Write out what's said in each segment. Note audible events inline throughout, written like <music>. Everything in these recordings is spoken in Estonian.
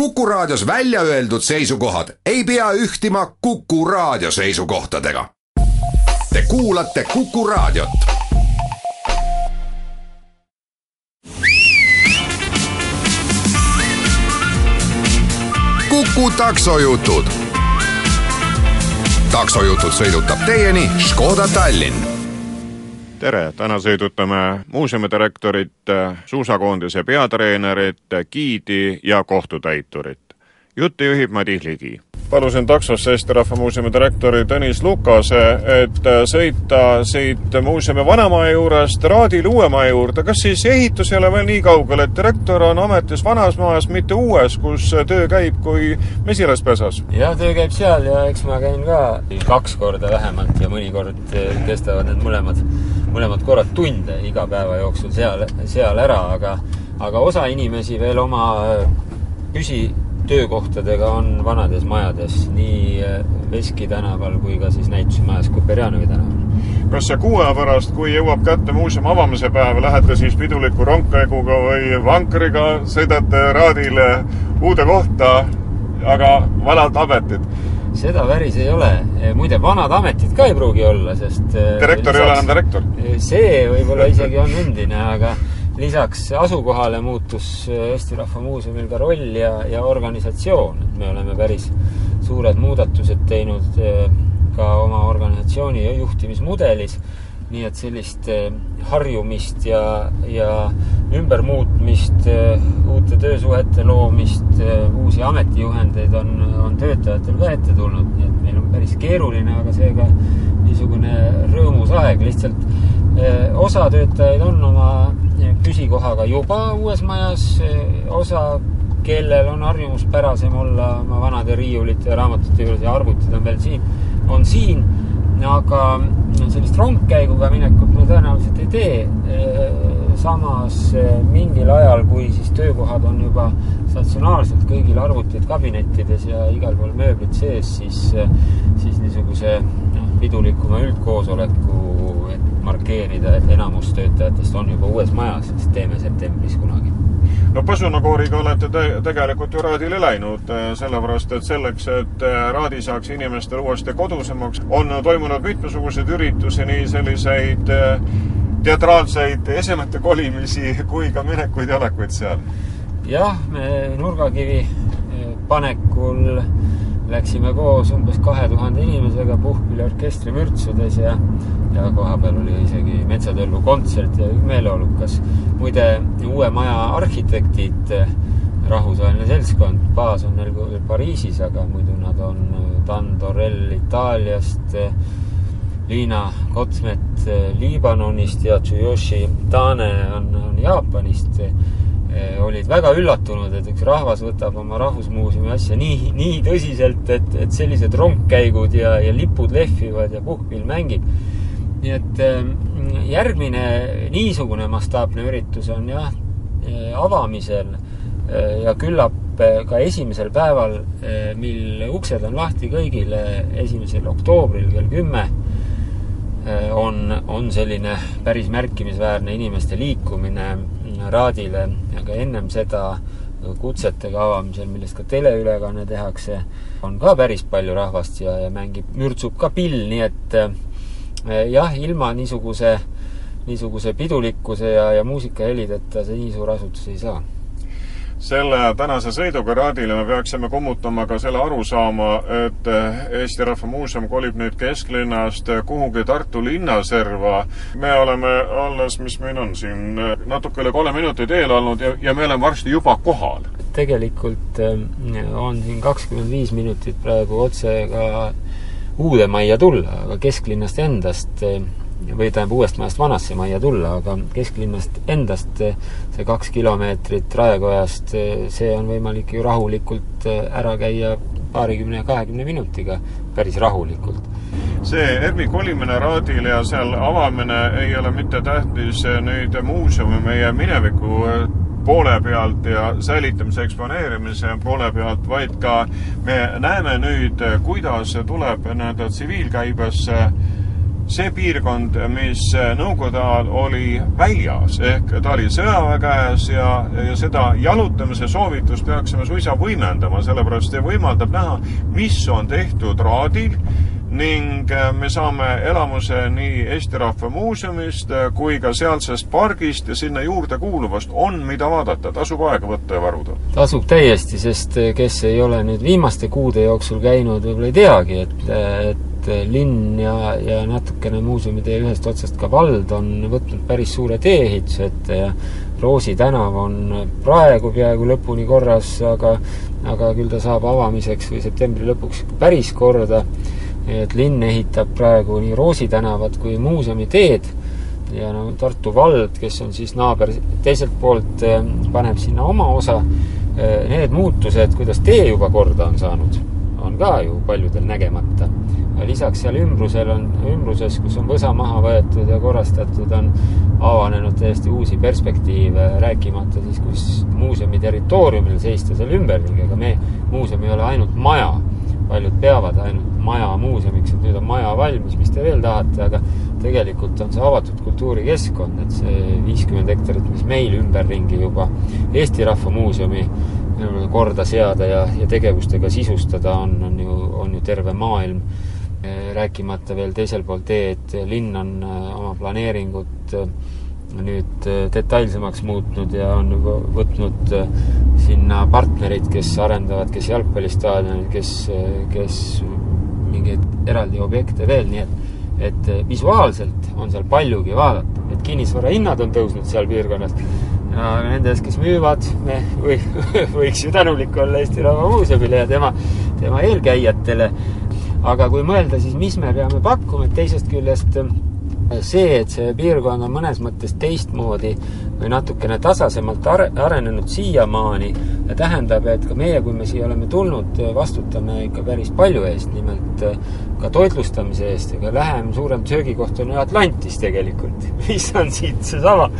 Kuku Raadios välja öeldud seisukohad ei pea ühtima Kuku Raadio seisukohtadega. Te kuulate Kuku Raadiot. kuku taksojutud. taksojutud sõidutab teieni Škoda Tallinn tere, täna sõidutame muuseumidirektorit, suusakoondise peatreenerit, giidi ja kohtutäiturit. juttu juhib Madis Ligi palusin taksosse Eesti Rahva Muuseumi direktori Tõnis Lukase, et sõita siit muuseumi vanamaja juurest Raadile uue juurde. kas siis ehitus ei ole veel nii kaugel, et direktor on ametis vanas majas, mitte uues, kus töö käib kui mesilaspesas? jah, töö käib seal ja eks ma käin ka kaks korda vähemalt ja mõnikord kestavad need mõlemad, mõlemad korrad tunde iga päeva jooksul seal, seal ära, aga aga osa inimesi veel oma püsi töökohtadega on vanades majades, nii äh, Veski tänaval kui ka siis näitusemajas Kuperjanovi tänaval. kas see kuu aja pärast, kui jõuab kätte muuseumi avamise päev, lähete siis piduliku rongkäiguga või vankriga, sõidate Raadile uude kohta, aga vanad ametid? seda päris ei ole. muide, vanad ametid ka ei pruugi olla, sest äh, direktor lisaks, ei ole enam direktor? see võib-olla isegi on endine, aga lisaks asukohale muutus äh, Eesti Rahva Muuseumil ka roll ja, ja organisatsioon, et me oleme päris suured muudatused teinud äh, ka oma organisatsiooni juhtimismudelis. nii et sellist äh, harjumist ja, ja ümbermuutmist, uute töösuhete loomist, uusi ametijuhendeid on, on töötajatel ka ette tulnud, nii et meil on päris keeruline, aga seega niisugune rõõmus aeg, lihtsalt osa töötajaid on oma püsikohaga juba uues majas, osa, kellel on harjumuspärasem olla oma vanade riiulite ja raamatute juures ja arvutid on veel siin, on siin, aga sellist rongkäiguga minekut me tõenäoliselt ei tee. samas mingil ajal, kui siis töökohad on juba statsionaarselt kõigil arvutid kabinettides ja igal pool mööblid sees, siis, siis niisuguse noh, pidulikuma üldkoosoleku, et markeerida, et enamus töötajatest on juba uues majas, siis teeme septembris kunagi. no Põsunakooriga olete te tegelikult ju Raadile läinud, eh, sellepärast et selleks, et eh, Raadi saaks inimestele uuesti kodusemaks, on toimunud mitmesuguseid üritusi, nii selliseid eh, teatraalseid esemete kolimisi <laughs> kui ka minekuid ja olekuid seal. jah, me nurgakivi panekul läksime koos umbes kahe tuhande inimesega puhkpilliorkestri mürtsudes ja ja kohapeal oli isegi Metsatõllu kontsert ja meeleolukas. muide, uue maja arhitektid, rahvusvaheline seltskond, baas on neil Pariisis, aga muidu nad on Dan Torell Itaaliast, Liina Kotsmet Liibanonist ja Tsuyoshi Tane on, on Jaapanist olid väga üllatunud, et üks rahvas võtab oma Rahvusmuuseumi asja nii, nii tõsiselt, et, et sellised rongkäigud ja, ja lipud lehvivad ja puhkpill mängib. Nii et ähm, järgmine niisugune mastaapne üritus on jah, äh, avamisel äh, ja küllap äh, ka esimesel päeval, mil uksed on lahti kõigile, esimesel oktoobril kell kümme, on, on selline päris märkimisväärne inimeste liikumine Raadile, aga ennem seda kutsetega avamisel, millest ka teleülekanne tehakse, on ka päris palju rahvast ja, ja mängib, mürtsub ka pill, nii et Eh, jah, ilma niisuguse, niisuguse pidulikkuse ja, ja muusikahelideta see nii suur asutus ei saa selle tänase sõiduga Raadile me peaksime kummutama ka selle arusaama, et Eesti Rahva Muuseum kolib nüüd kesklinnast kuhugi Tartu linnaserva. me oleme alles, mis meil on siin, natuke üle kolme minuti teel olnud ja, ja me oleme varsti juba kohal. tegelikult eh, on siin kakskümmend viis minutit praegu otse ka uude majja tulla, aga kesklinnast endast või tähendab uuest majast vanasse majja tulla, aga kesklinnast endast see kaks kilomeetrit Raekojast, see on võimalik ju rahulikult ära käia paarikümne, kahekümne minutiga, päris rahulikult. see ERMi kolimine Raadile ja seal avamine ei ole mitte tähtis nüüd muuseumi meie mineviku poole pealt ja säilitamise eksponeerimise poole pealt, vaid ka me näeme nüüd, kuidas tuleb nii-öelda tsiviilkäibesse see piirkond, mis Nõukogude ajal oli väljas, ehk ta oli sõjaväe käes ja, ja seda jalutamise soovitust peaksime suisa võimendama, sellepärast see võimaldab näha, mis on tehtud raadil ning me saame elamuse nii Eesti Rahva Muuseumist kui ka sealsest pargist ja sinna juurde kuuluvast on, mida vaadata, tasub aega võtta ja varuda. tasub täiesti, sest kes ei ole nüüd viimaste kuude jooksul käinud, võib-olla ei teagi, et, et et linn ja, ja natukene muuseumide ühest otsast ka vald on võtnud päris suure tee-ehituse ette ja Roosi tänav on praegu peaaegu lõpuni korras, aga aga küll ta saab avamiseks või septembri lõpuks päris korda. et linn ehitab praegu nii Roosi tänavat kui muuseumi teed ja no Tartu vald, kes on siis naaber teiselt poolt, paneb sinna oma osa. Need muutused, kuidas tee juba korda on saanud, on ka ju paljudel nägemata lisaks seal ümbrusel on, ümbruses, kus on võsa maha võetud ja korrastatud, on avanenud täiesti uusi perspektiive, rääkimata siis, kus muuseumi territooriumil seista seal ümberringi, aga me, muuseum ei ole ainult maja. paljud peavad ainult maja muuseumiks, et nüüd on maja valmis, mis te veel tahate, aga tegelikult on see avatud kultuurikeskkond, et see viiskümmend hektarit, mis meil ümberringi juba Eesti Rahva Muuseumi korda seada ja, ja tegevustega sisustada on, on ju, on ju terve maailm. Rääkimata veel teisel pool teed, linn on äh, oma planeeringut äh, nüüd äh, detailsemaks muutnud ja on võtnud sinna partnerid, kes arendavad, kes jalgpallistaadionid, kes, kes mingeid eraldi objekte veel, nii et et visuaalselt on seal paljugi vaadata, et kinnisvara hinnad on tõusnud seal piirkonnas ja nende ees, kes müüvad, me või, <laughs> võiks ju tänulik olla Eesti Rahva Muuseumile ja tema, tema eelkäijatele. Aga kui mõelda, siis mis me peame pakkuma, et teisest küljest see, et see piirkond on mõnes mõttes teistmoodi või natukene tasasemalt are-, arenenud siiamaani, tähendab, et ka meie, kui me siia oleme tulnud, vastutame ikka päris palju eest, nimelt äh, ka toitlustamise eest, ega lähem suurem söögikoht on ju Atlantis tegelikult, <laughs> mis on siit seesama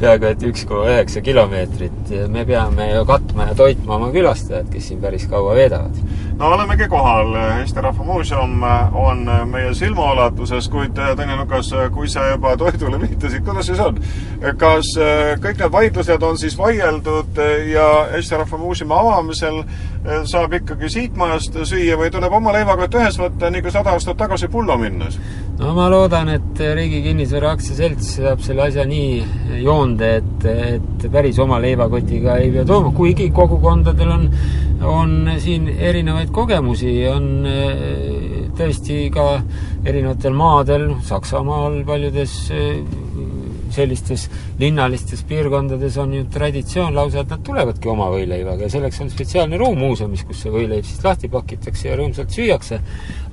peaaegu et üks koma üheksa kilomeetrit. me peame ju katma ja toitma oma külastajad, kes siin päris kaua veedavad no olemegi kohal, Eesti Rahva Muuseum on meie silmaulatuses, kuid Tõnis Lukas, kui sa juba toidule viitasid, kuidas siis on? kas kõik need vaidlused on siis vaieldud ja Eesti Rahva Muuseumi avamisel saab ikkagi siit majast süüa või tuleb oma leivakott ühes võtta, nii kui sada aastat tagasi pullo minnes? no ma loodan, et Riigi Kinnisvara Aktsiaselts saab selle asja nii joonde, et, et päris oma leivakotiga ei pea tooma, kuigi kogukondadel on, on siin erinevaid kogemusi, on äh, tõesti ka erinevatel maadel, Saksamaal paljudes äh, sellistes linnalistes piirkondades on ju traditsioon lausa, et nad tulevadki oma võileivaga ja selleks on spetsiaalne ruum muuseumis, kus see võileib siis lahti pakitakse ja rõõmsalt süüakse.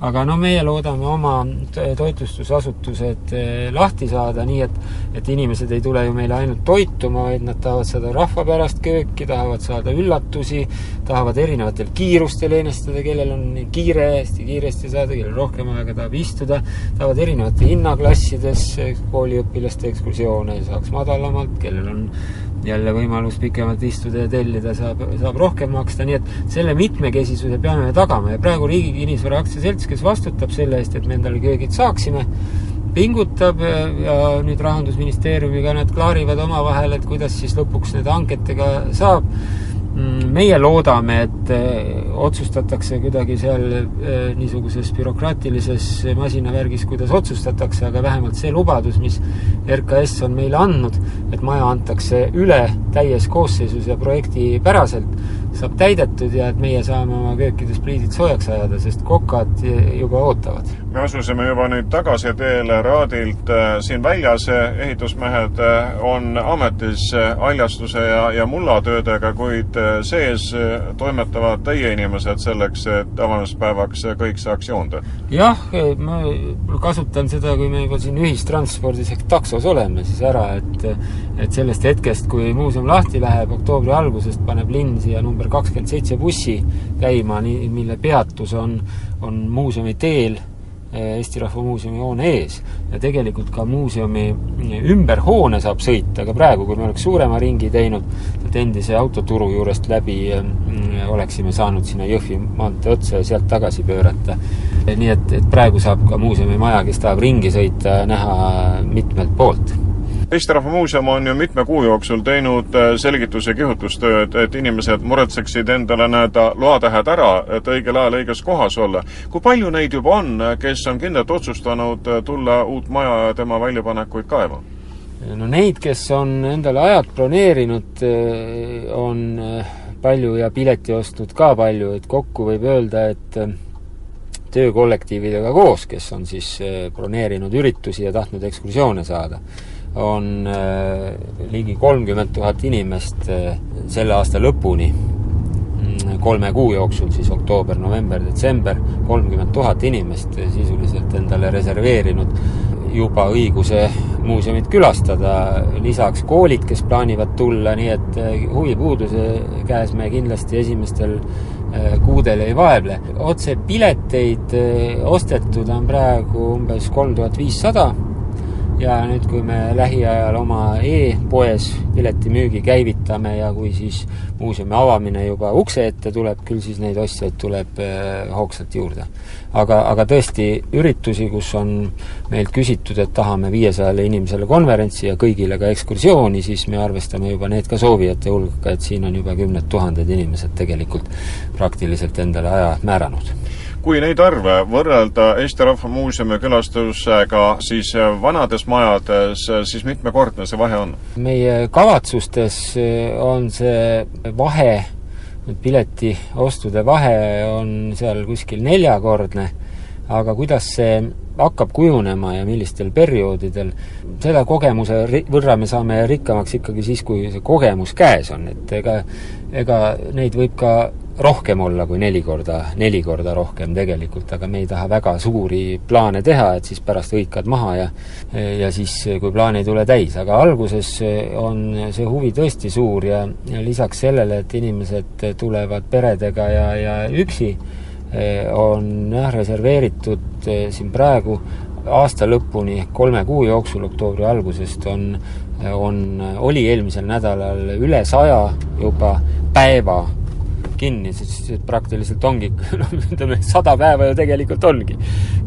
aga no meie loodame oma toitlustusasutused eh, lahti saada, nii et, et inimesed ei tule ju meile ainult toituma, vaid nad tahavad saada rahvapärast kööki, tahavad saada üllatusi, tahavad erinevatel kiirustel eenestada, kellel on kiire, hästi kiiresti saada, kellel rohkem aega tahab istuda, tahavad erinevate hinnaklassides kooliõpilaste ekskursioone, saaks madalamalt, kellel on jälle võimalus pikemalt istuda ja tellida, saab, saab rohkem maksta, nii et selle mitmekesisuse peame tagama. Ja praegu Riigi Kinnisvara Aktsiaselts, kes vastutab selle eest, et me endale köögid saaksime, pingutab ja, nüüd Rahandusministeeriumiga nad klaarivad omavahel, et kuidas siis lõpuks nende hangetega saab meie loodame, et äh, otsustatakse kuidagi seal äh, niisuguses bürokraatilises masinavärgis, kuidas otsustatakse, aga vähemalt see lubadus, mis RKS on meile andnud, et maja antakse üle täies koosseisus ja projektipäraselt, saab täidetud ja et meie saame oma köökides pliidid soojaks ajada, sest kokad juba ootavad. me asusime juba nüüd tagasi teele Raadilt siin väljas, ehitusmehed on ametis haljastuse ja, ja mullatöödega, kuid sees toimetavad teie inimesed selleks, et avamispäevaks kõik saaks joonda? jah, ma kasutan seda, kui me juba siin ühistranspordis ehk taksos oleme, siis ära, et et sellest hetkest, kui muuseum lahti läheb, oktoobri algusest paneb linn siia number number kakskümmend seitse bussi käima, nii, mille peatus on, on muuseumi teel Eesti Rahva Muuseumi hoone ees. ja tegelikult ka muuseumi ümber hoone saab sõita, aga praegu, kui me oleks suurema ringi teinud, et endise autoturu juurest läbi oleksime saanud sinna Jõhvi maantee otsa ja sealt tagasi pöörata. nii et, et praegu saab ka muuseumimaja, kes tahab ringi sõita, näha mitmelt poolt Eesti Rahva Muuseum on ju mitme kuu jooksul teinud äh, selgitus- ja kihutustööd, et inimesed muretseksid endale nii-öelda loatähed ära, et õigel ajal õiges kohas olla. kui palju neid juba on, kes on kindlalt otsustanud äh, tulla uut maja ja tema väljapanekuid kaevama? no neid, kes on endale ajad broneerinud, äh, on palju ja pileti ostnud ka palju, et kokku võib öelda, et töökollektiividega koos, kes on siis broneerinud üritusi ja tahtnud ekskursioone saada on äh, ligi kolmkümmend tuhat inimest äh, selle aasta lõpuni, mm, kolme kuu jooksul, siis oktoober, november, detsember, kolmkümmend tuhat inimest sisuliselt endale reserveerinud juba õiguse muuseumit külastada, lisaks koolid, kes plaanivad tulla, nii et äh, huvipuuduse käes me kindlasti esimestel kuudel ei vaevle. otsepileteid ostetud on praegu umbes kolm tuhat viissada ja nüüd, kui me lähiajal oma e-poes piletimüügi käivitame ja kui siis muuseumi avamine juba ukse ette tuleb, küll siis neid ostjaid tuleb äh, hoogsalt juurde. aga, aga tõesti, üritusi, kus on meilt küsitud, et tahame viiesajale inimesele konverentsi ja kõigile ka ekskursiooni, siis me arvestame juba need ka soovijate hulka, et siin on juba kümned tuhanded inimesed tegelikult praktiliselt endale aja määranud kui neid arve võrrelda Eesti Rahva Muuseumi külastusega, siis vanades majades, siis mitmekordne see vahe on? meie kavatsustes on see vahe, piletiostude vahe on seal kuskil neljakordne, aga kuidas see hakkab kujunema ja millistel perioodidel, selle kogemuse võrra me saame rikkamaks ikkagi siis, kui see kogemus käes on, et ega ega neid võib ka rohkem olla kui neli korda, neli korda rohkem tegelikult, aga me ei taha väga suuri plaane teha, et siis pärast hõikad maha ja ja siis, kui plaan ei tule täis, aga alguses on see huvi tõesti suur ja, ja lisaks sellele, et inimesed tulevad peredega ja, ja üksi, on jah, reserveeritud siin praegu aasta lõpuni, kolme kuu jooksul, oktoobri algusest on, on, oli eelmisel nädalal üle saja juba päeva kinni, siis praktiliselt ongi, <laughs> noh, ütleme sada päeva ju tegelikult ongi.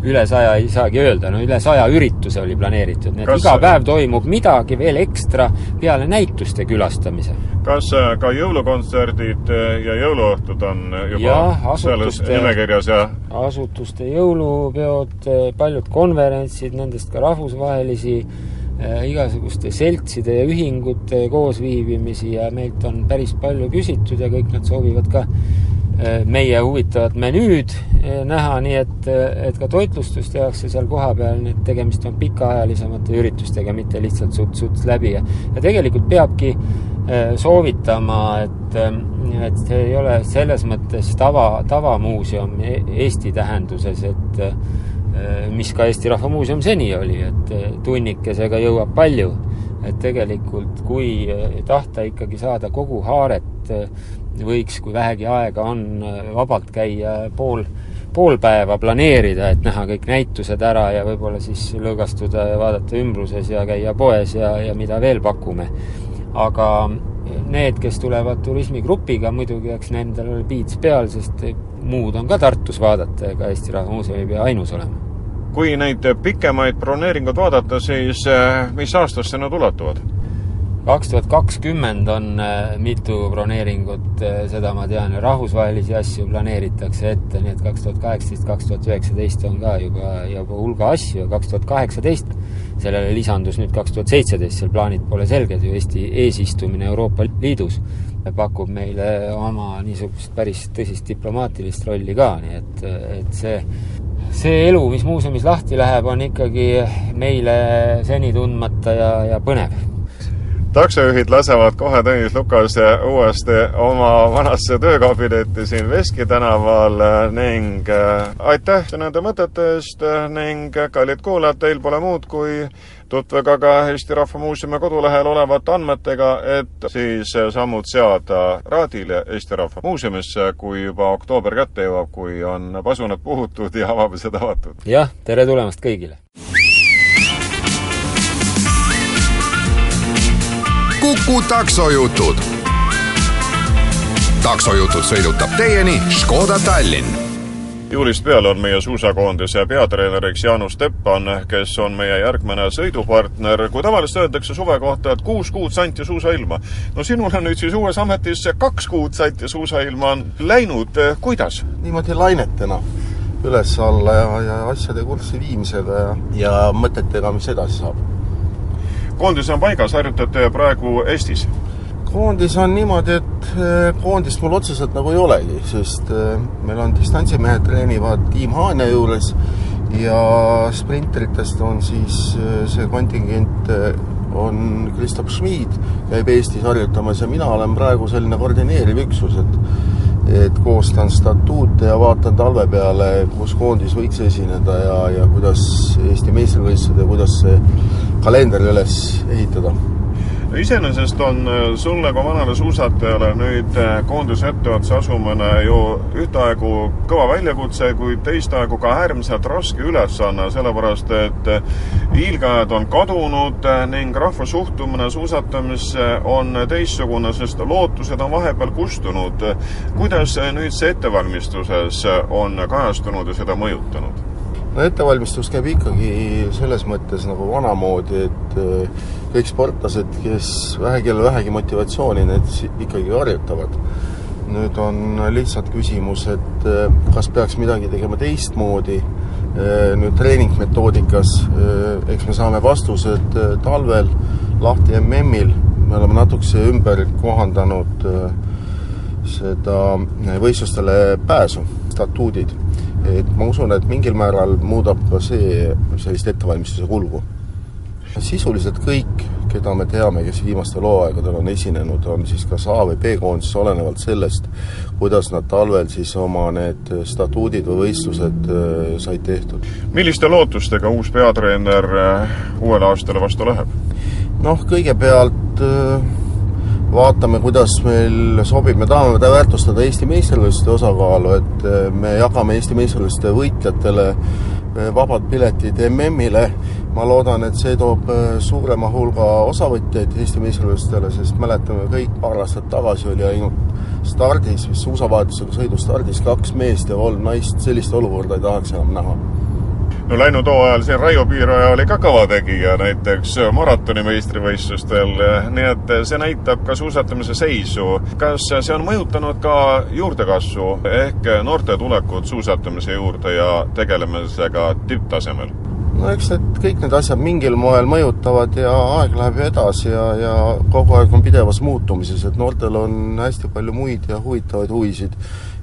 üle saja ei saagi öelda, no üle saja ürituse oli planeeritud, nii et kas, iga päev toimub midagi veel ekstra peale näituste külastamise. kas äh, ka jõulukontserdid äh, ja jõuluõhtud on juba ja, selles nimekirjas ja asutuste jõulupeod, äh, paljud konverentsid, nendest ka rahvusvahelisi igasuguste seltside ja ühingute koosviibimisi ja meilt on päris palju küsitud ja kõik nad soovivad ka äh, meie huvitavat menüüd äh, näha, nii et, et ka toitlustus tehakse seal kohapeal, nii et tegemist on pikaajalisemate üritustega, mitte lihtsalt suts-suts läbi. Ja, ja tegelikult peabki soovitama, et, et see ei ole selles mõttes tava, tavamuuseum e-, Eesti tähenduses, et Äh, mis ka Eesti Rahva Muuseum seni oli, et äh, tunnikesega jõuab palju. et tegelikult, kui äh, tahta ikkagi saada kogu haaret, võiks, kui vähegi aega on, vabalt käia pool, pool päeva planeerida, et näha kõik näitused ära ja võib-olla siis lõõgastuda ja vaadata ümbruses ja käia poes ja, ja mida veel pakume. aga need, kes tulevad turismigrupiga, muidugi eks nendel ole piits peal, sest muud on ka Tartus vaadata, ega Eesti Rahva Muuseum ei pea ainus olema. kui neid pikemaid broneeringuid vaadata, siis eh, mis aastasse nad ulatuvad? kaks tuhat kakskümmend on äh, mitu broneeringut, äh, seda ma tean, rahvusvahelisi asju planeeritakse ette, nii et kaks tuhat kaheksateist, kaks tuhat üheksateist on ka juba, juba hulga asju kaks tuhat kaheksateist sellele lisandus nüüd kaks tuhat seitseteist, seal plaanid pole selged ju, Eesti eesistumine Euroopa Liidus pakub meile oma niisugust päris tõsist diplomaatilist rolli ka, nii et, et see see elu, mis muuseumis lahti läheb, on ikkagi meile seni tundmata ja, ja põnev taksojuhid lasevad kohe Tõnis Lukase uuesti oma vanasse töökabinetti siin Veski tänaval ning äh, aitäh nende mõtete eest ning kallid kuulajad, teil pole muud kui tutvuge ka Eesti Rahva Muuseumi kodulehel olevate andmetega, et siis sammud seada Raadile Eesti Rahva Muuseumisse, kui juba oktoober kätte jõuab, kui on pasunad puhutud ja avamised avatud. jah, tere tulemast kõigile! Kuku taksojutud. taksojutud sõidutab teieni Škoda Tallinn juulist peale on meie suusakoondise peatreeneriks Jaanus Teppan, kes on meie järgmine sõidupartner. kui tavaliselt öeldakse suve kohta, et kuus kuud santi suusailma. no sinul on nüüd siis uues ametis kaks kuud santi suusailma läinud, kuidas? niimoodi lainetena üles-alla ja, ja asjade kurssi viimisega ja, ja mõtetega, mis edasi saab. Koondis on paigas, harjutate praegu Eestis? koondis on niimoodi, et eh, koondist mul otseselt nagu ei olegi, sest eh, meil on distantsimehed treenivad Tiim Haanja juures ja sprinteritest on siis eh, see kontingent on Kristof Schmid, käib Eestis harjutamas ja mina olen praegu selline koordineeriv üksus, et et koostan statuute ja vaatan talve peale, kus koondis võiks esineda ja, ja kuidas Eesti meistrivõistlused ja kuidas see kalender üles ehitada iseenesest on äh, sulle kui vanale suusatajale nüüd äh, koondise etteotsa asumine ju ühtaegu kõva väljakutse, kuid teistaegu ka äärmiselt raske ülesanne, sellepärast et äh, hiilgajad on kadunud ning rahva suhtumine suusatamisse on teistsugune, sest lootused on vahepeal kustunud. kuidas nüüd see ettevalmistuses on kajastunud ja seda mõjutanud? no ettevalmistus käib ikkagi selles mõttes nagu vanamoodi, et kõik sportlased, kes vähe, kellel vähegi motivatsiooni, need ikkagi harjutavad. nüüd on lihtsalt küsimus, et äh, kas peaks midagi tegema teistmoodi, äh, nüüd treeningmetoodikas, eks me saame vastused talvel lahti MM-il, me oleme natukese ümber kohandanud seda võistlustele pääsu, statuudid et ma usun, et mingil määral muudab ka see sellist ettevalmistuse kulgu. Sisuliselt kõik, keda me teame, kes viimastel hooaegadel on esinenud, on siis kas A või B-koondises, olenevalt sellest, kuidas nad talvel siis oma need statuudid või võistlused äh, said tehtud. milliste lootustega uus peatreener äh, uuele aastale vastu läheb? noh, kõigepealt äh, vaatame, kuidas meil sobib, me tahame väärtustada Eesti meistrivõistluste osakaalu, et me jagame Eesti meistrivõistluste võitjatele vabad piletid MM-ile. Ma loodan, et see toob eh, suurema hulga osavõtjaid Eesti meistrivõistlustele, sest mäletame kõik, paar aastat tagasi oli ainult stardis, vist suusavahetusega sõidustardis kaks meest ja kolm naist, sellist olukorda ei tahaks enam näha no läinud hooajal siin Raio Piiraja oli ka kõva tegija näiteks maratoni meistrivõistlustel, nii et see näitab ka suusatamise seisu. kas see on mõjutanud ka juurdekasvu ehk noorte tulekut suusatamise juurde ja tegelemisega tipptasemel? No eks need, kõik need asjad mingil moel mõjutavad ja aeg läheb ju edasi ja, ja kogu aeg on pidevas muutumises, et noortel on hästi palju muid ja huvitavaid huvisid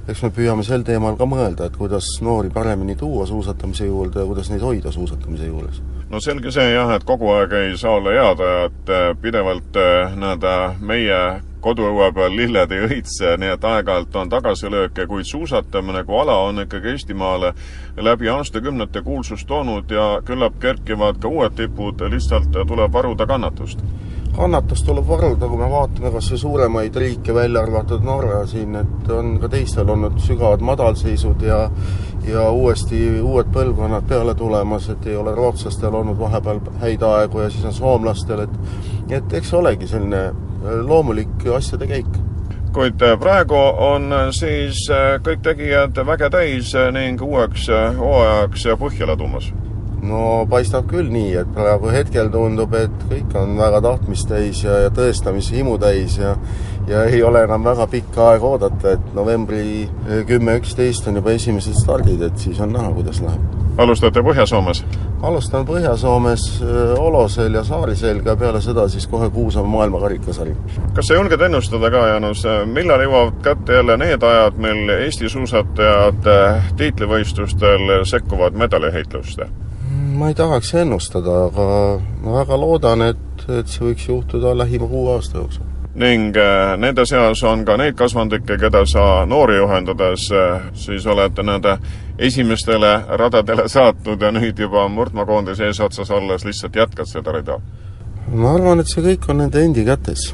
eks me püüame sel teemal ka mõelda, et kuidas noori paremini tuua suusatamise juurde ja kuidas neid hoida suusatamise juures. no selge see jah, et kogu aeg ei saa olla head ajad, pidevalt eh, nii-öelda meie koduõue peal lilled ei õitse, nii et aeg-ajalt on tagasilööke, kuid suusatamine kui ala on ikkagi Eestimaale läbi aastakümnete kuulsust toonud ja küllap kerkivad ka uued tipud, lihtsalt tuleb varuda kannatust kannatust tuleb varuda, kui me vaatame kas või suuremaid riike, välja arvatud Norra siin, et on ka teistel olnud sügavad madalseisud ja ja uuesti uued põlvkonnad peale tulemas, et ei ole rootslastel olnud vahepeal häid aegu ja siis on soomlastel, et et eks olegi selline äh, loomulik asjade käik. Kuid äh, praegu on äh, siis kõik tegijad väge täis ning uueks hooajaks põhja ladumas no paistab küll nii, et praegu hetkel tundub, et kõik on väga tahtmist täis ja, ja tõestamise himu täis ja ja ei ole enam väga pikka aega oodata, et novembri kümme, üksteist on juba esimesed stardid, et siis on näha, kuidas läheb. alustate Põhja-Soomes? alustan Põhja-Soomes Olosel ja Saariselga, peale seda siis kohe Kuusamäe maailmakarikasari. kas sa julged ennustada ka, Jaanus, millal jõuavad kätte jälle need ajad, mil Eesti suusatajad tiitlivõistlustel sekkuvad medaliheitlusse? Ma ei tahaks ennustada, aga ma väga loodan, et, et see võiks juhtuda lähima kuue aasta jooksul. ning äh, nende seas on ka neid kasvandikke, keda sa noori juhendades äh, siis oled nende esimestele radadele saatnud ja nüüd juba murdmaakoondise eesotsas olles lihtsalt jätkad seda rida? ma arvan, et see kõik on nende endi kätes.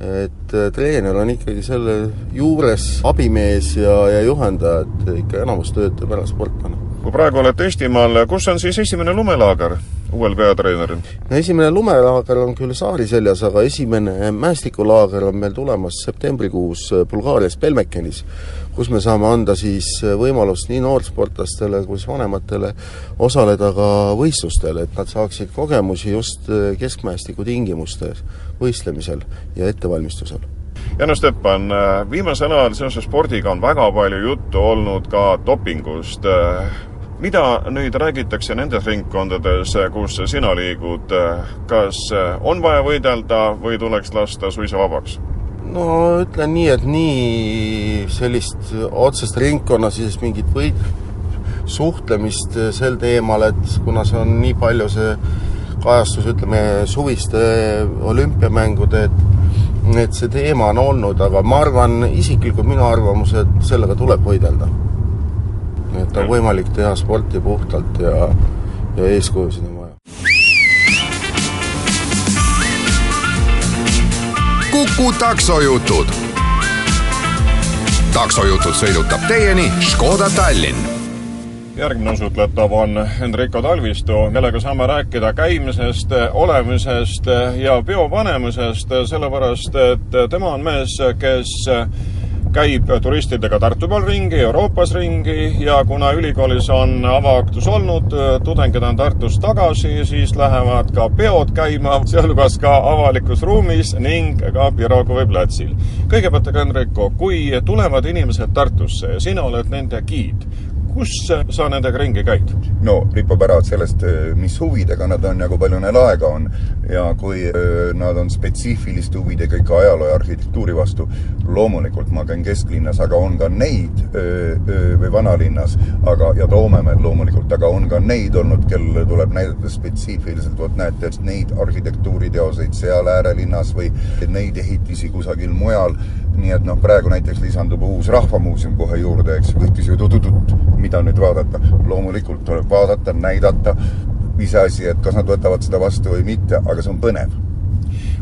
et äh, treener on ikkagi selle juures abimees ja, ja juhendaja, et ikka enamus tööd teeb ära sportlane. Kui praegu olete Eestimaal, kus on siis esimene lumelaager? uuel peatreeneril? no esimene lumelaager on küll saari seljas, aga esimene mäestikulaager on meil tulemas septembrikuus Bulgaarias Belmekenis, kus me saame anda siis võimalust nii noorsportlastele kui vanematele osaleda ka võistlustel, et nad saaksid kogemusi just keskmäestiku tingimustes võistlemisel ja ettevalmistusel Janno Steppan, viimasel ajal seoses spordiga on väga palju juttu olnud ka dopingust mida nüüd räägitakse nendes ringkondades, kus sina liigud, kas on vaja võidelda või tuleks lasta suisa vabaks? no ütlen nii, et nii sellist otsest ringkonnasisest mingit võit, suhtlemist sel teemal, et kuna see on nii palju see kajastus, ütleme, suviste olümpiamängude, et et see teema on olnud, aga ma arvan, isiklikult minu arvamus, et sellega tuleb võidelda et on võimalik teha sporti puhtalt ja, ja eeskujusid on vaja. kuku taksojutud. taksojutud sõidutab teieni Škoda Tallinn järgmine osutletav on Enrico Talvistu, kellega saame rääkida käimisest, olemisest ja peo panemisest, sellepärast et tema on mees, kes käib turistidega Tartu peal ringi, Euroopas ringi ja kuna ülikoolis on avaaktus olnud, tudengid on Tartust tagasi, siis lähevad ka peod käima, sealhulgas ka avalikus ruumis ning ka Pirogovi platsil. kõigepealt aga, Enrico, kui tulevad inimesed Tartusse ja sina oled nende giid, kus sa nendega ringi käid? no ripub ära sellest, mis huvidega nad on ja kui palju neil aega on. ja kui nad on spetsiifiliste huvidega ikka ajaloo ja arhitektuuri vastu, loomulikult ma käin kesklinnas, aga on ka neid või vanalinnas, aga, ja Toomemäel loomulikult, aga on ka neid olnud, kellele tuleb näidata spetsiifiliselt, vot näete, neid arhitektuuriteoseid seal äärelinnas või neid ehitisi kusagil mujal nii et noh, praegu näiteks lisandub uus Rahvamuuseum kohe juurde, eks, võiks ju tututut, mida nüüd vaadata. loomulikult tuleb vaadata, näidata, iseasi, et kas nad võtavad seda vastu või mitte, aga see on põnev.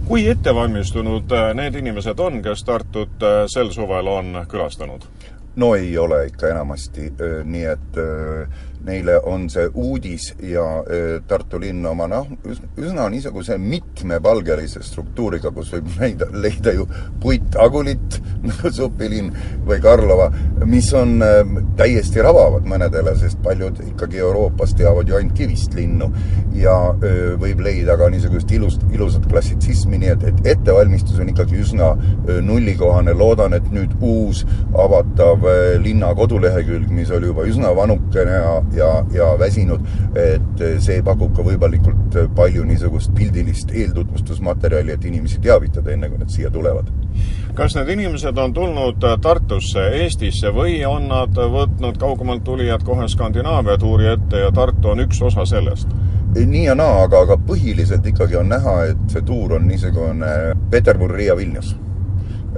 kui ettevalmistunud äh, need inimesed on, kes Tartut äh, sel suvel on külastanud? no ei ole ikka enamasti, äh, nii et neile on see uudis ja Tartu linn oma noh, üsna niisuguse mitmepalgelise struktuuriga, kus võib <laughs> leida, leida ju puitagulit, nagu <laughs> supilinn või Karlova, mis on täiesti rabavad mõnedele, sest paljud ikkagi Euroopas teavad ju ainult kivist linnu. ja võib leida ka niisugust ilust, ilusat klassitsismi, nii et, et ettevalmistus on ikkagi üsna nullikohane, loodan, et nüüd uus avatav linna kodulehekülg, mis oli juba üsna vanukene ja, ja, ja väsinud, et see pakub ka võimalikult palju niisugust pildilist eeltutvustusmaterjali, et inimesi teavitada, enne kui nad siia tulevad. kas need inimesed on tulnud Tartusse, Eestisse või on nad võtnud kaugemalt tulijad kohe Skandinaavia tuuri ette ja Tartu on üks osa sellest? nii ja naa, aga, aga põhiliselt ikkagi on näha, et see tuur on niisugune Peterburi, Riia, Vilnius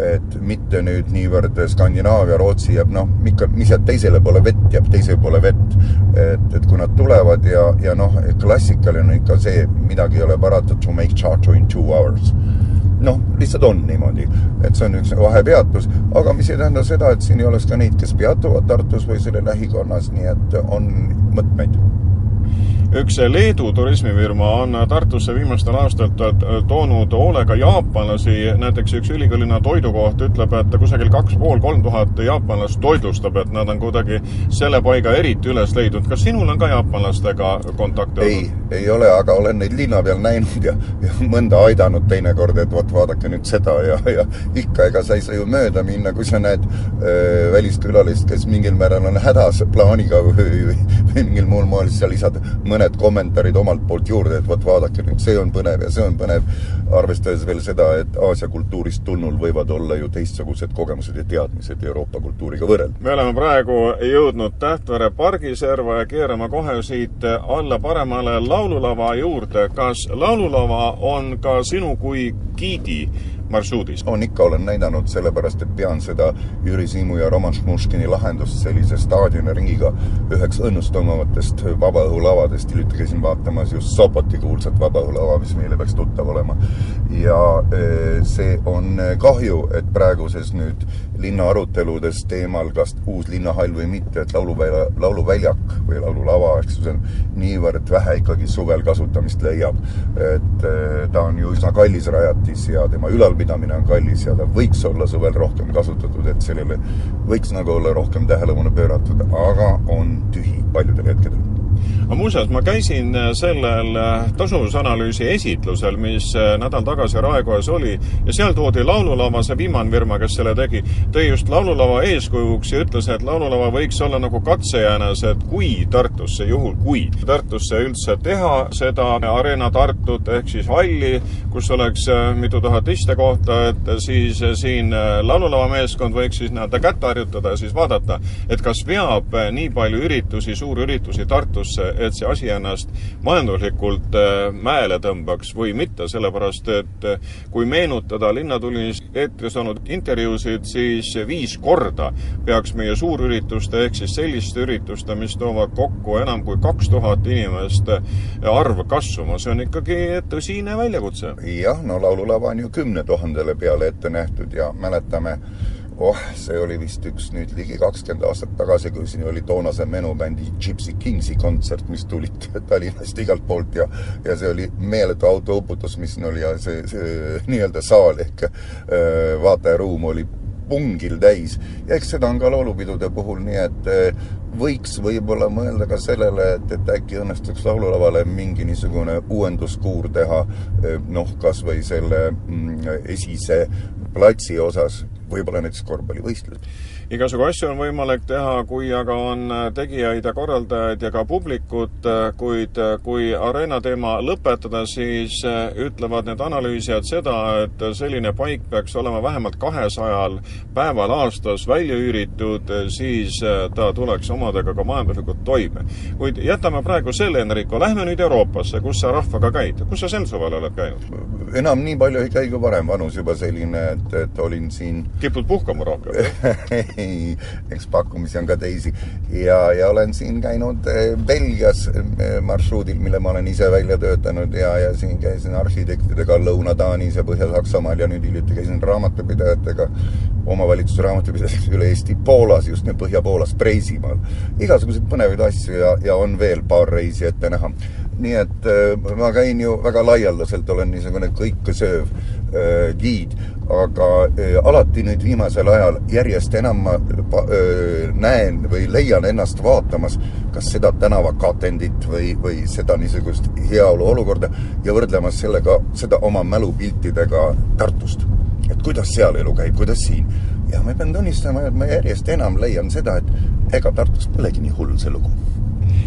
et mitte nüüd niivõrd Skandinaavia, Rootsi jääb noh, ikka, mis jääb teisele poole vett, jääb teisele poole vett. et, et kui nad tulevad ja, ja noh, klassikaline on ikka see, midagi ei ole parata, to make charter in two hours. noh, lihtsalt on niimoodi, et see on üks vahepeatus, aga mis ei tähenda seda, et siin ei oleks ka neid, kes peatuvad Tartus või selle lähikonnas, nii et on mõtmeid üks Leedu turismifirma on Tartusse viimastel aastatel toonud hoolega jaapanlasi, näiteks üks ülikoolina toidukoht ütleb, et kusagil kaks pool, kolm tuhat jaapanlast toitlustab, et nad on kuidagi selle paiga eriti üles leidnud. kas sinul on ka jaapanlastega kontakte olnud? ei, ei ole, aga olen neid linna peal näinud ja, ja mõnda aidanud teinekord, et vot vaadake nüüd seda ja, ja ikka, ega sa ei saa ju mööda minna, kui sa näed äh, väliskülalist, kes mingil määral on hädas plaaniga või, või, või mingil muul moel, siis sa lisad mõne mõned kommentaarid omalt poolt juurde, et vot vaadake nüüd, see on põnev ja see on põnev, arvestades veel seda, et Aasia kultuurist tulnul võivad olla ju teistsugused kogemused ja teadmised Euroopa kultuuriga võrrelda. me oleme praegu jõudnud Tähtvere pargiserva ja keerame kohe siit alla paremale laululava juurde. kas laululava on ka sinu kui giidi marsruudis? on ikka, olen näidanud, sellepärast et pean seda Jüri Siimu ja Roman Šmuškini lahendust sellise staadioniringiga üheks õnnestunumatest vabaõhulavadest. hiljuti käisin vaatamas just Sopoti kuulsat vabaõhulava, mis meile peaks tuttav olema. ja see on kahju, et praeguses nüüd linna aruteludes teemal, kas uus linnahall või mitte, et lauluvälja, lauluväljak või laululava, eks ju, see on niivõrd vähe ikkagi suvel kasutamist leiab. et ta on ju üsna kallis rajatis ja tema ülalpidamine on kallis ja ta võiks olla suvel rohkem kasutatud, et sellele võiks nagu olla rohkem tähelepanu pööratud, aga on tühi paljudel hetkedel aga muuseas, ma käisin äh, sellel äh, tasuvusanalüüsi esitlusel, mis äh, nädal tagasi Raekojas oli. Ja seal toodi laululava, see viimane firma, kes selle tegi, tõi just laululava eeskujuks ja ütles, et laululava võiks olla nagu katsejäänes, et kui Tartusse, juhul kui Tartusse üldse teha seda Arena Tartut ehk siis halli, kus oleks mitu tuhat istekohta, et siis siin laululava meeskond võiks siis nii-öelda kätt harjutada ja siis vaadata, et kas veab nii palju üritusi, suurüritusi Tartusse, et see asi ennast majanduslikult äh, mäele tõmbaks või mitte, sellepärast et äh, kui meenutada Linnatulis eetris olnud intervjuusid, siis viis korda peaks meie suurürituste ehk siis selliste ürituste, mis toovad kokku enam kui kaks tuhat inimest, äh, arv kasvama. see on ikkagi tõsine väljakutse. jah, no laululava on ju kümne tuhandele peale ette nähtud ja mäletame oh, see oli vist üks nüüd ligi kakskümmend aastat tagasi, kui siin oli toonase menubändi Gypsy Kingsi kontsert, mis tulid <laughs> Tallinnast igalt poolt ja ja see oli meeletu autouputus, mis siin oli ja see, see <laughs> nii-öelda saal ehk äh, vaatajaruum oli pungil täis. Ja eks seda on ka laulupidude puhul, nii et äh, võiks võib-olla mõelda ka sellele, et, et äkki õnnestuks laululavale mingi niisugune uuenduskuur teha, äh, noh, kas või selle mm, esise platsi osas võib-olla näiteks korvpallivõistlused. Igasugu asju on võimalik teha, kui aga on tegijaid ja korraldajaid ja ka publikut, kuid kui Arena teema lõpetada, siis ütlevad need analüüsijad seda, et selline paik peaks olema vähemalt kahesajal päeval aastas välja üüritud, siis ta tuleks omadega ka majanduslikult toime. kuid jätame praegu selle, Enrico, lähme nüüd Euroopasse, kus sa rahvaga käid. kus sa sel suvel oled käinud? enam nii palju ei käi kui varem, vanus juba selline, et, et olin siin kipud puhkama rohkem <laughs> eks pakkumisi on ka teisi. ja, ja olen siin käinud eh, Belgias eh, marsruudil, mille ma olen ise välja töötanud ja, ja siin käisin arhitektidega Lõuna-Taanis ja Põhja-Saksamaal ja nüüd hiljuti käisin raamatupidajatega, omavalitsuse raamatupidajatega üle Eesti Poolas, just nüüd Põhja-Poolas, Preisimaal. igasuguseid põnevaid asju ja, ja on veel paar reisi ette näha nii et äh, ma käin ju väga laialdaselt, olen niisugune kõikesööv giid, aga äh, alati nüüd viimasel ajal järjest enam ma äh, näen või leian ennast vaatamas kas seda tänavakatendit või, või seda niisugust heaolu olukorda ja võrdlemas sellega, seda oma mälupiltidega Tartust. et kuidas seal elu käib, kuidas siin. ja ma pean tunnistama, et ma järjest enam leian seda, et ega Tartus polegi nii hull see lugu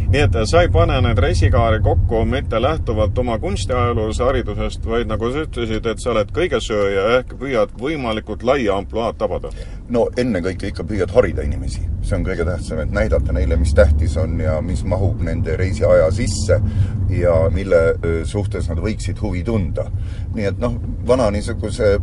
nii et sa ei pane neid reisikaari kokku mitte lähtuvalt oma kunstiajaloolise haridusest, vaid nagu sa ütlesid, et sa oled kõigesööja ehk püüad võimalikult laia ampluaad tabada. no ennekõike ikka püüad harida inimesi, see on kõige tähtsam, et näidata neile, mis tähtis on ja mis mahub nende reisiaja sisse ja mille suhtes nad võiksid huvi tunda. nii et noh, vana niisuguse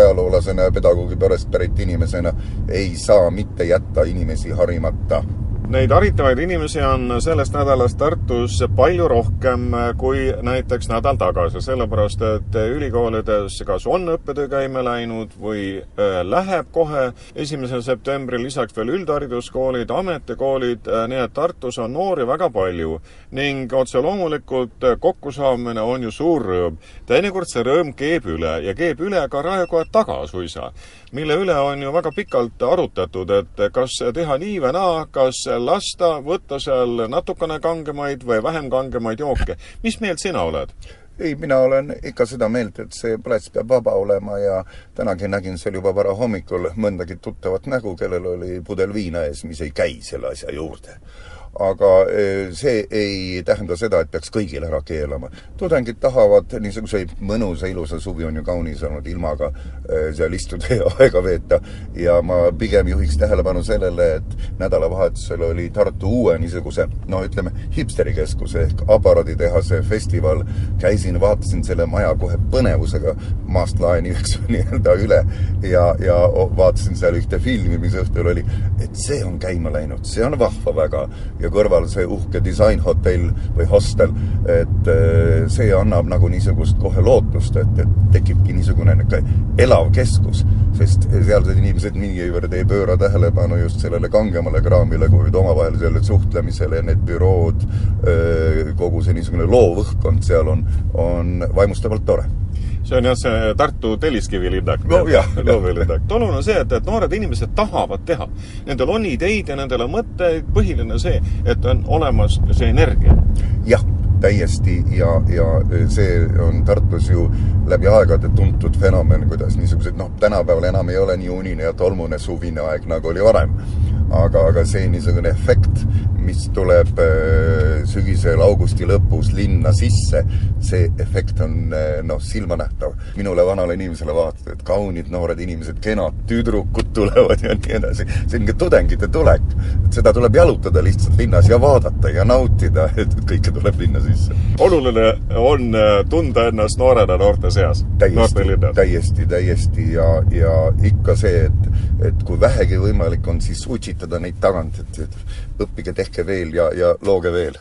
ajaloolasena ja pedagoogi perest pärit inimesena ei saa mitte jätta inimesi harimata Neid haritavaid inimesi on sellest nädalast Tartus palju rohkem kui näiteks nädal tagasi, sellepärast et ülikoolides kas on õppetöö käima läinud või äh, läheb kohe. Esimesel septembril, lisaks veel üldhariduskoolid, ametikoolid, äh, nii et Tartus on noori väga palju. Ning otse loomulikult kokkusaamine on ju suur rõõm. teinekord see rõõm keeb üle ja keeb üle ka Raekoja taga suisa, mille üle on ju väga pikalt arutatud, et kas teha nii või naa, kas lasta võtta seal natukene kangemaid või vähem kangemaid jooke. mis meelt sina oled? ei, mina olen ikka seda meelt, et see plats peab vaba olema ja tänagi nägin seal juba varahommikul mõndagi tuttavat nägu, kellel oli pudel viina ees, mis ei käi selle asja juurde aga eh, see ei tähenda seda, et peaks kõigil ära keelama. tudengid tahavad niisuguseid mõnusa, ilusa suvi on ju kaunis olnud ilmaga eh, seal istuda ja <laughs> aega veeta ja ma pigem juhiks tähelepanu sellele, et nädalavahetusel oli Tartu uue niisuguse no ütleme, hipsterikeskuse ehk aparaaditehase festival. käisin, vaatasin selle maja kohe põnevusega. Maast laeni, <laughs> eks ju, nii-öelda üle ja, ja vaatasin seal ühte filmi, mis õhtul oli, et see on käima läinud, see on vahva väga. Ja kõrval see uhke disainhotell või hostel, et äh, see annab nagu niisugust kohe lootust, et, et tekibki niisugune elav keskus, sest sealsed inimesed niivõrd ei pööra tähelepanu just sellele kangemale kraamile, kuid omavahelisele suhtlemisele, need bürood, äh, kogu see niisugune loov õhkkond seal on, on vaimustavalt tore see on jah, see Tartu Telliskivi linnak no,. loovilinnak. <laughs> oluline on see, et, et noored inimesed tahavad teha. Nendel on ideid ja nendel on mõtteid, põhiline see, et on olemas see energia. jah, täiesti ja, ja see on Tartus ju läbi aegade tuntud fenomen, kuidas niisugused noh, tänapäeval enam ei ole nii unine ja tolmune suvine aeg, nagu oli varem. aga, aga see niisugune efekt, mis tuleb äh, sügisel augusti lõpus linna sisse, see efekt on äh, noh, silmanähtav. minule, vanale inimesele vaatad, et kaunid noored inimesed, kenad tüdrukud tulevad ja nii edasi. see on niisugune tudengite tulek. seda tuleb jalutada lihtsalt linnas ja vaadata ja nautida, <laughs> et kõike tuleb linna sisse. oluline on äh, tunda ennast noorena noorte seas. täiesti, täiesti, täiesti ja, ja ikka see, et, et kui vähegi võimalik on, siis utsitada neid tagant, et, et õppige, tehke tehke veel ja, ja looge veel.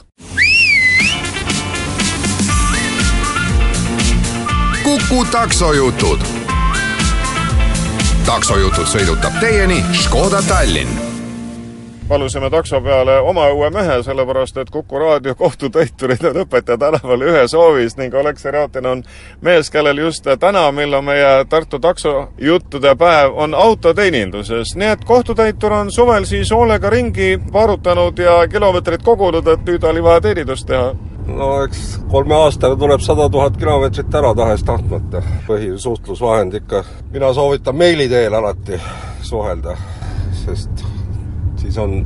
kuku taksojutud. taksojutud sõidutab teieni Škoda Tallinn palusime takso peale oma õue mehe, sellepärast et Kuku raadio kohtutäiturid on Õpetaja tänaval ühes hoovis ning Aleksei Rjatin on mees, kellel just täna, mil on meie Tartu taksojuttude päev, on autoteeninduses. nii et kohtutäitur on suvel siis hoolega ringi varutanud ja kilomeetrid kogunud, et nüüd oli vaja teenindust teha no eks kolme aastaga tuleb sada tuhat kilomeetrit ära tahes-tahtmata. põhisuhtlusvahend ikka, mina soovitan meili teel alati suhelda, sest siis on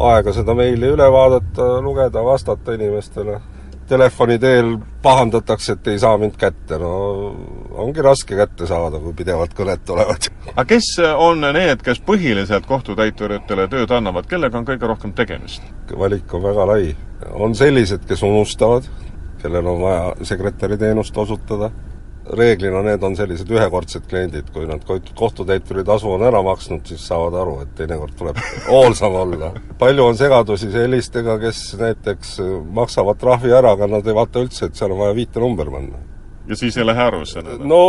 aega seda meili üle vaadata, lugeda, vastata inimestele. Telefoni teel pahandatakse, et ei saa mind kätte, no ongi raske kätte saada, kui pidevalt kõned tulevad. <laughs> aga kes on need, kes põhiliselt kohtutäituritele tööd annavad, kellega on kõige rohkem tegemist? valik on väga lai. on sellised, kes unustavad, kellel on vaja sekretäri teenust osutada reeglina need on sellised ühekordsed kliendid, kui nad kohtutäituri tasu on ära maksnud, siis saavad aru, et teinekord tuleb <laughs> hoolsam olla. palju on segadusi sellistega, kes näiteks maksavad trahvi ära, aga nad ei vaata üldse, et seal on vaja viitenumber panna. ja siis ei lähe arvesse? no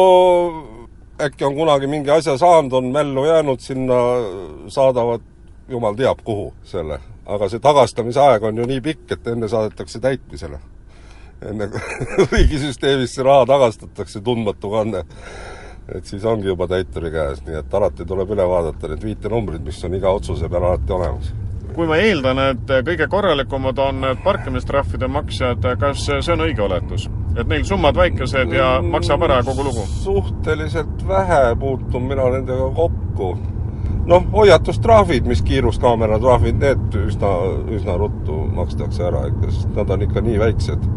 äkki on kunagi mingi asja saanud, on mällu jäänud, sinna saadavad jumal teab kuhu selle. aga see tagastamise aeg on ju nii pikk, et enne saadetakse täitmisele <laughs> enne kui riigisüsteemist see raha tagastatakse, tundmatu kanne. et siis ongi juba täituri käes, nii et alati tuleb üle vaadata need viitenumbrid, mis on iga otsuse peal alati olemas kui ma eeldan, et kõige korralikumad on need parkimistrahvide maksjad, kas see on õige oletus? et neil summad väikesed ja maksab ära kogu lugu? suhteliselt vähe puutun mina nendega kokku. Noh, hoiatustrahvid, mis kiiruskaamera trahvid, need üsna, üsna ruttu makstakse ära ikka, sest nad on ikka nii väiksed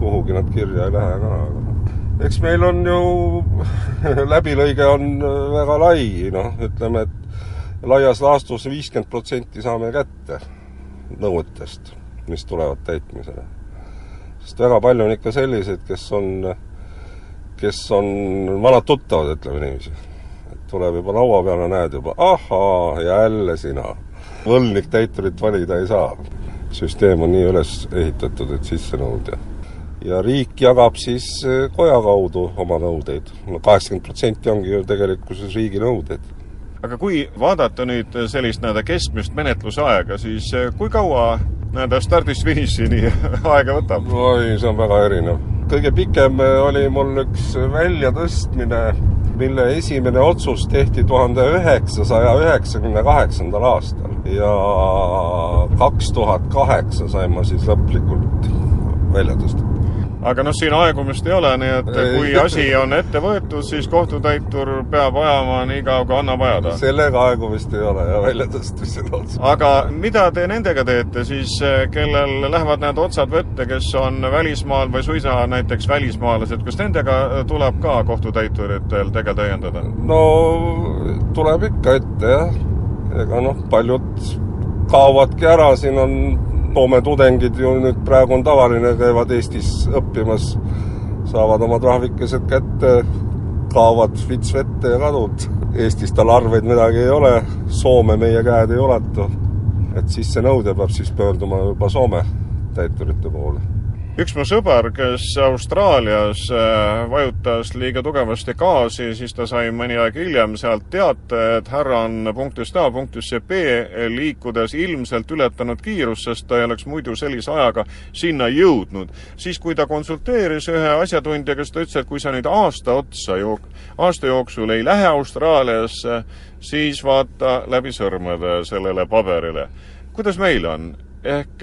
kuhugi nad kirja ei lähe ka, eks meil on ju, <laughs> läbilõige on äh, väga lai, noh, ütleme, et laias laastus viiskümmend protsenti saame kätte nõuetest, mis tulevad täitmisele. sest väga palju on ikka selliseid, kes on, kes on vanad tuttavad, ütleme niiviisi. Tuleb juba laua peale, näed juba, ahaa, jälle sina. võlgnik täiturit valida ei saa. süsteem on nii üles ehitatud, et sissenõudja ja riik jagab siis eh, koja kaudu oma nõudeid no. no kaheksakümmend protsenti ongi ju tegelikkuses riigi nõuded. aga kui vaadata nüüd sellist nii-öelda keskmist menetlusaega, siis eh, kui kaua nii-öelda stardist finišini <laughs> aega võtab? oi, see on väga erinev. kõige pikem eh, oli mul üks väljatõstmine, mille esimene otsus tehti tuhande üheksasaja üheksakümne kaheksandal aastal ja kaks tuhat kaheksa sain ma siis lõplikult välja tõsta aga noh, siin aegumist ei ole, nii et kui asi on ette võetud, siis kohtutäitur peab ajama nii kaua, kui annab ajada. sellega aegumist ei ole ja väljatõstmisel otsa. aga mida te nendega teete siis, kellel lähevad need otsad vette, kes on välismaal või suisa näiteks välismaalased, kas nendega tuleb ka kohtutäituritel tegel täiendada? no tuleb ikka ette jah, ega noh, paljud kaovadki ära, siin on Soome tudengid ju nüüd praegu on tavaline, käivad Eestis õppimas, saavad oma trahvikesed kätte, kaovad vits vette ja kadud. Eestis tal arveid midagi ei ole, Soome meie käed ei ulatu. et sissenõudja peab siis pöörduma juba Soome täiturite poole üks mu sõber, kes Austraalias äh, vajutas liiga tugevasti gaasi, siis ta sai mõni aeg hiljem sealt teate, et härra on punktist A punktisse B liikudes ilmselt ületanud kiirust, sest ta ei oleks muidu sellise ajaga sinna jõudnud. siis, kui ta konsulteeris ühe asjatundjaga, siis ta ütles, et kui sa nüüd aasta otsa jook-, aasta jooksul ei lähe Austraaliasse, siis vaata läbi sõrmede sellele paberile. kuidas meil on? ehk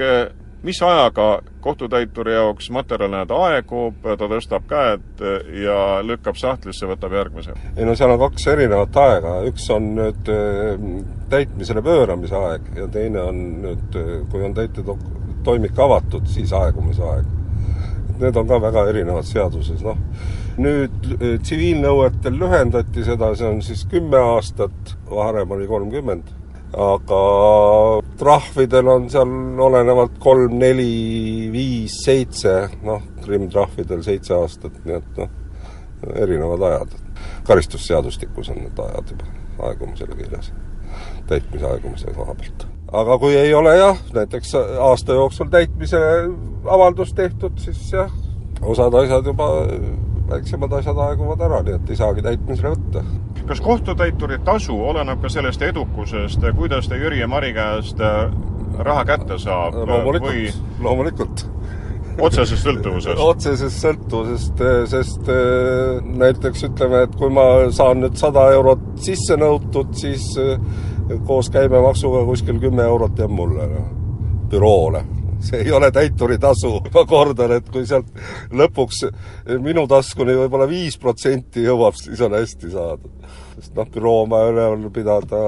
mis ajaga kohtutäituri jaoks materjalid aegub, ta tõstab käed ja lükkab sahtlisse, võtab järgmise? ei no seal on kaks erinevat aega, üks on nüüd äh, täitmisele pööramise aeg ja teine on nüüd, äh, kui on täitetoimik avatud, siis aegumise aeg. Need on ka väga erinevad seaduses, noh. nüüd tsiviilnõuetel lühendati seda, see on siis kümme aastat, varem oli kolmkümmend aga trahvidel on seal olenevalt kolm, neli, viis, seitse, noh, krimmtrahvidel seitse aastat, nii et noh, erinevad ajad. karistusseadustikus on need ajad juba aegumisele kirjas, täitmise aegumise koha pealt. aga kui ei ole jah, näiteks aasta jooksul täitmise avaldus tehtud, siis jah, osad asjad juba, väiksemad asjad aeguvad ära, nii et ei saagi täitmisele võtta kas kohtutäituri tasu oleneb ka sellest edukusest, kuidas ta Jüri ja Mari käest äh, raha kätte saab? loomulikult või..., loomulikult. otsesest sõltuvusest? <laughs> otsesest sõltuvusest, sest äh, näiteks ütleme, et kui ma saan nüüd sada eurot sisse nõutud, siis äh, koos käibemaksuga kuskil kümme eurot jääb mulle, noh, büroole see ei ole täituritasu, <laughs> ma kordan, et kui sealt lõpuks minu taskuni võib-olla viis protsenti jõuab, siis on hästi saadud sest noh, büroo on vaja üleval pidada,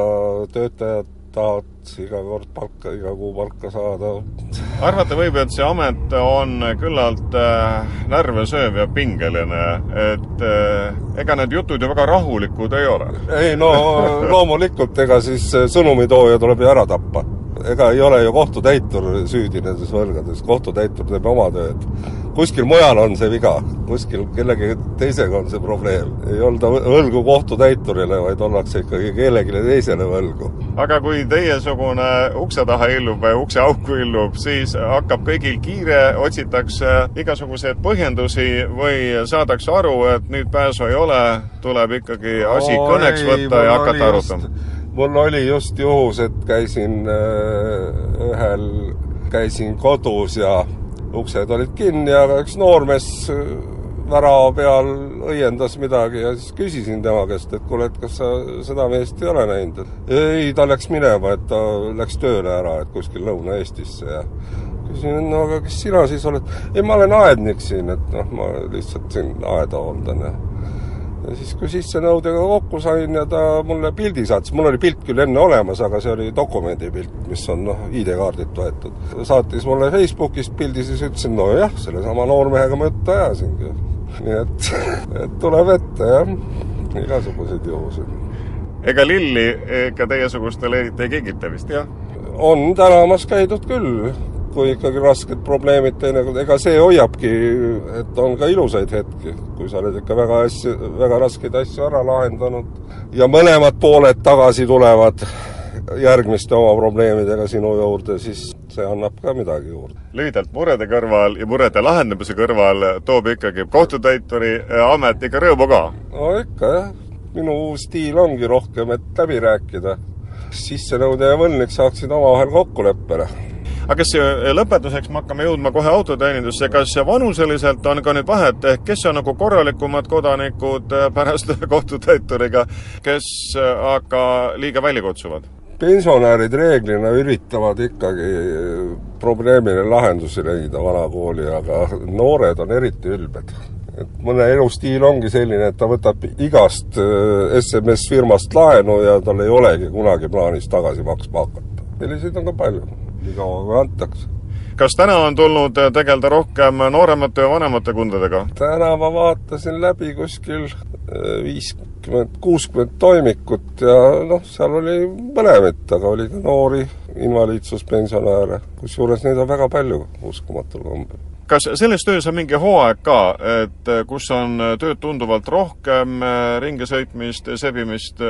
töötajad tahavad iga kord palka, iga kuu palka saada. arvata võib, et see amet on küllalt äh, närve sööv ja pingeline, et äh, ega need jutud ju väga rahulikud ei ole? ei no loomulikult, ega siis sõnumitooja tuleb ju ära tappa ega ei ole ju kohtutäitur süüdi nendes võlgades, kohtutäitur teeb oma tööd. kuskil mujal on see viga, kuskil kellegi teisega on see probleem. ei olda võlgu kohtutäiturile, vaid ollakse ikkagi kellelegi teisele võlgu. aga kui teiesugune ukse taha illub või ukseauku illub, siis hakkab kõigil kiire, otsitakse igasuguseid põhjendusi või saadakse aru, et nüüd pääsu ei ole, tuleb ikkagi asi kõneks võtta ja hakata arutama mul oli just juhus, et käisin äh, ühel, käisin kodus ja uksed olid kinni, aga üks noormees äh, värava peal õiendas midagi ja siis küsisin tema käest, et kuule, et kas sa seda meest ei ole näinud. ei, ta läks minema, et ta läks tööle ära, et kuskil Lõuna-Eestisse ja küsisin, no aga kes sina siis oled? ei, ma olen aednik siin, et noh, ma lihtsalt siin aeda hooldan ja ja siis, kui sissenõudega kokku sain ja ta mulle pildi saatis, mul oli pilt küll enne olemas, aga see oli dokumendipilt, mis on noh, ID-kaardilt võetud. saatis mulle Facebookist pildi, siis ütlesin, nojah, sellesama noormehega ma juttu ajasingi. nii et, <laughs> et tuleb ette jah, igasuguseid juhuseid. ega lilli ikka teiesugustele eriti ei kingita vist, jah? on tänamas käidud küll kui ikkagi rasked probleemid teinekord, ega see hoiabki, et on ka ilusaid hetki, kui sa oled ikka väga asju, väga raskeid asju ära lahendanud ja mõlemad pooled tagasi tulevad järgmiste oma probleemidega sinu juurde, siis see annab ka midagi juurde. lühidalt, murede kõrval ja murede lahendamise kõrval toob ikkagi kohtutäituri amet ikka rõõmu ka? no ikka jah, minu stiil ongi rohkem, et läbi rääkida. sissenõude ja võlgnik saaksid omavahel kokkuleppele aga kas äh, lõpetuseks me hakkame jõudma kohe autoteenindusse, kas vanuseliselt on ka nüüd vahet, ehk kes on nagu korralikumad kodanikud äh, pärast <laughs> kohtutäituriga, kes äh, aga liiga välja kutsuvad? pensionärid reeglina üritavad ikkagi probleemile lahendusi leida vanakooli, aga noored on eriti ülbed et mõne elustiil ongi selline, et ta võtab igast SMS-firmast laenu ja tal ei olegi kunagi plaanis tagasi maksma hakata. selliseid on ka palju nii kaua kui antakse. kas täna on tulnud äh, tegeleda rohkem nooremate ja vanemate kundadega? täna ma vaatasin läbi kuskil äh, viiskümmend, kuuskümmend toimikut ja noh, seal oli mõlemit, aga oli ka noori invaliidsuspensionäre, kusjuures neid on väga palju, uskumatul kombel kas selles töös on mingi hooaeg ka, et kus on tööd tunduvalt rohkem, ringisõitmist, sebimist,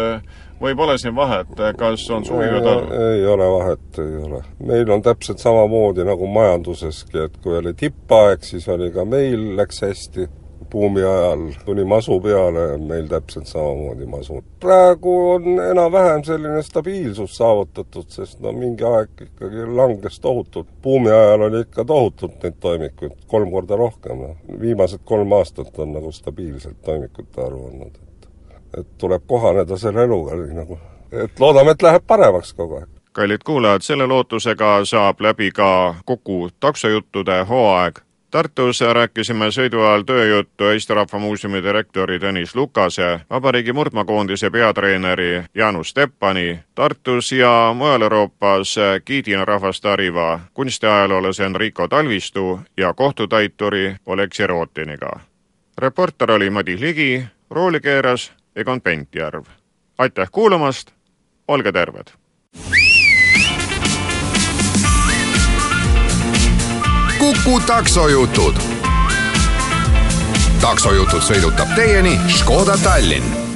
või pole siin vahet, kas on suvi või talv? ei ole vahet, ei ole. meil on täpselt samamoodi nagu majanduseski, et kui oli tippaeg, siis oli ka meil, läks hästi buumi ajal tuli masu peale, meil täpselt samamoodi masu. praegu on enam-vähem selline stabiilsus saavutatud, sest no mingi aeg ikkagi langes tohutult. buumi ajal oli ikka tohutult neid toimikuid, kolm korda rohkem, noh. viimased kolm aastat on nagu stabiilselt toimikute arv olnud, et tuleb kohaneda selle eluga nagu, et loodame, et läheb paremaks kogu aeg kallid kuulajad, selle lootusega saab läbi ka Kuku taksojuttude hooaeg Tartus rääkisime sõidu ajal tööjuttu Eesti Rahva Muuseumi direktori Tõnis Lukase, Vabariigi murdmaakoondise peatreeneri Jaanus Teppani, Tartus ja mujal Euroopas giidina rahvast hariva kunstiajaloolase Enrico Talvistu ja kohtutäituri Oleksi Rotiniga. reporter oli Madis Ligi, rooli keeras Egon Pentjärv. aitäh kuulamast, olge terved! Kuku taksojutud. taksojutud sõidutab teieni Škoda Tallinn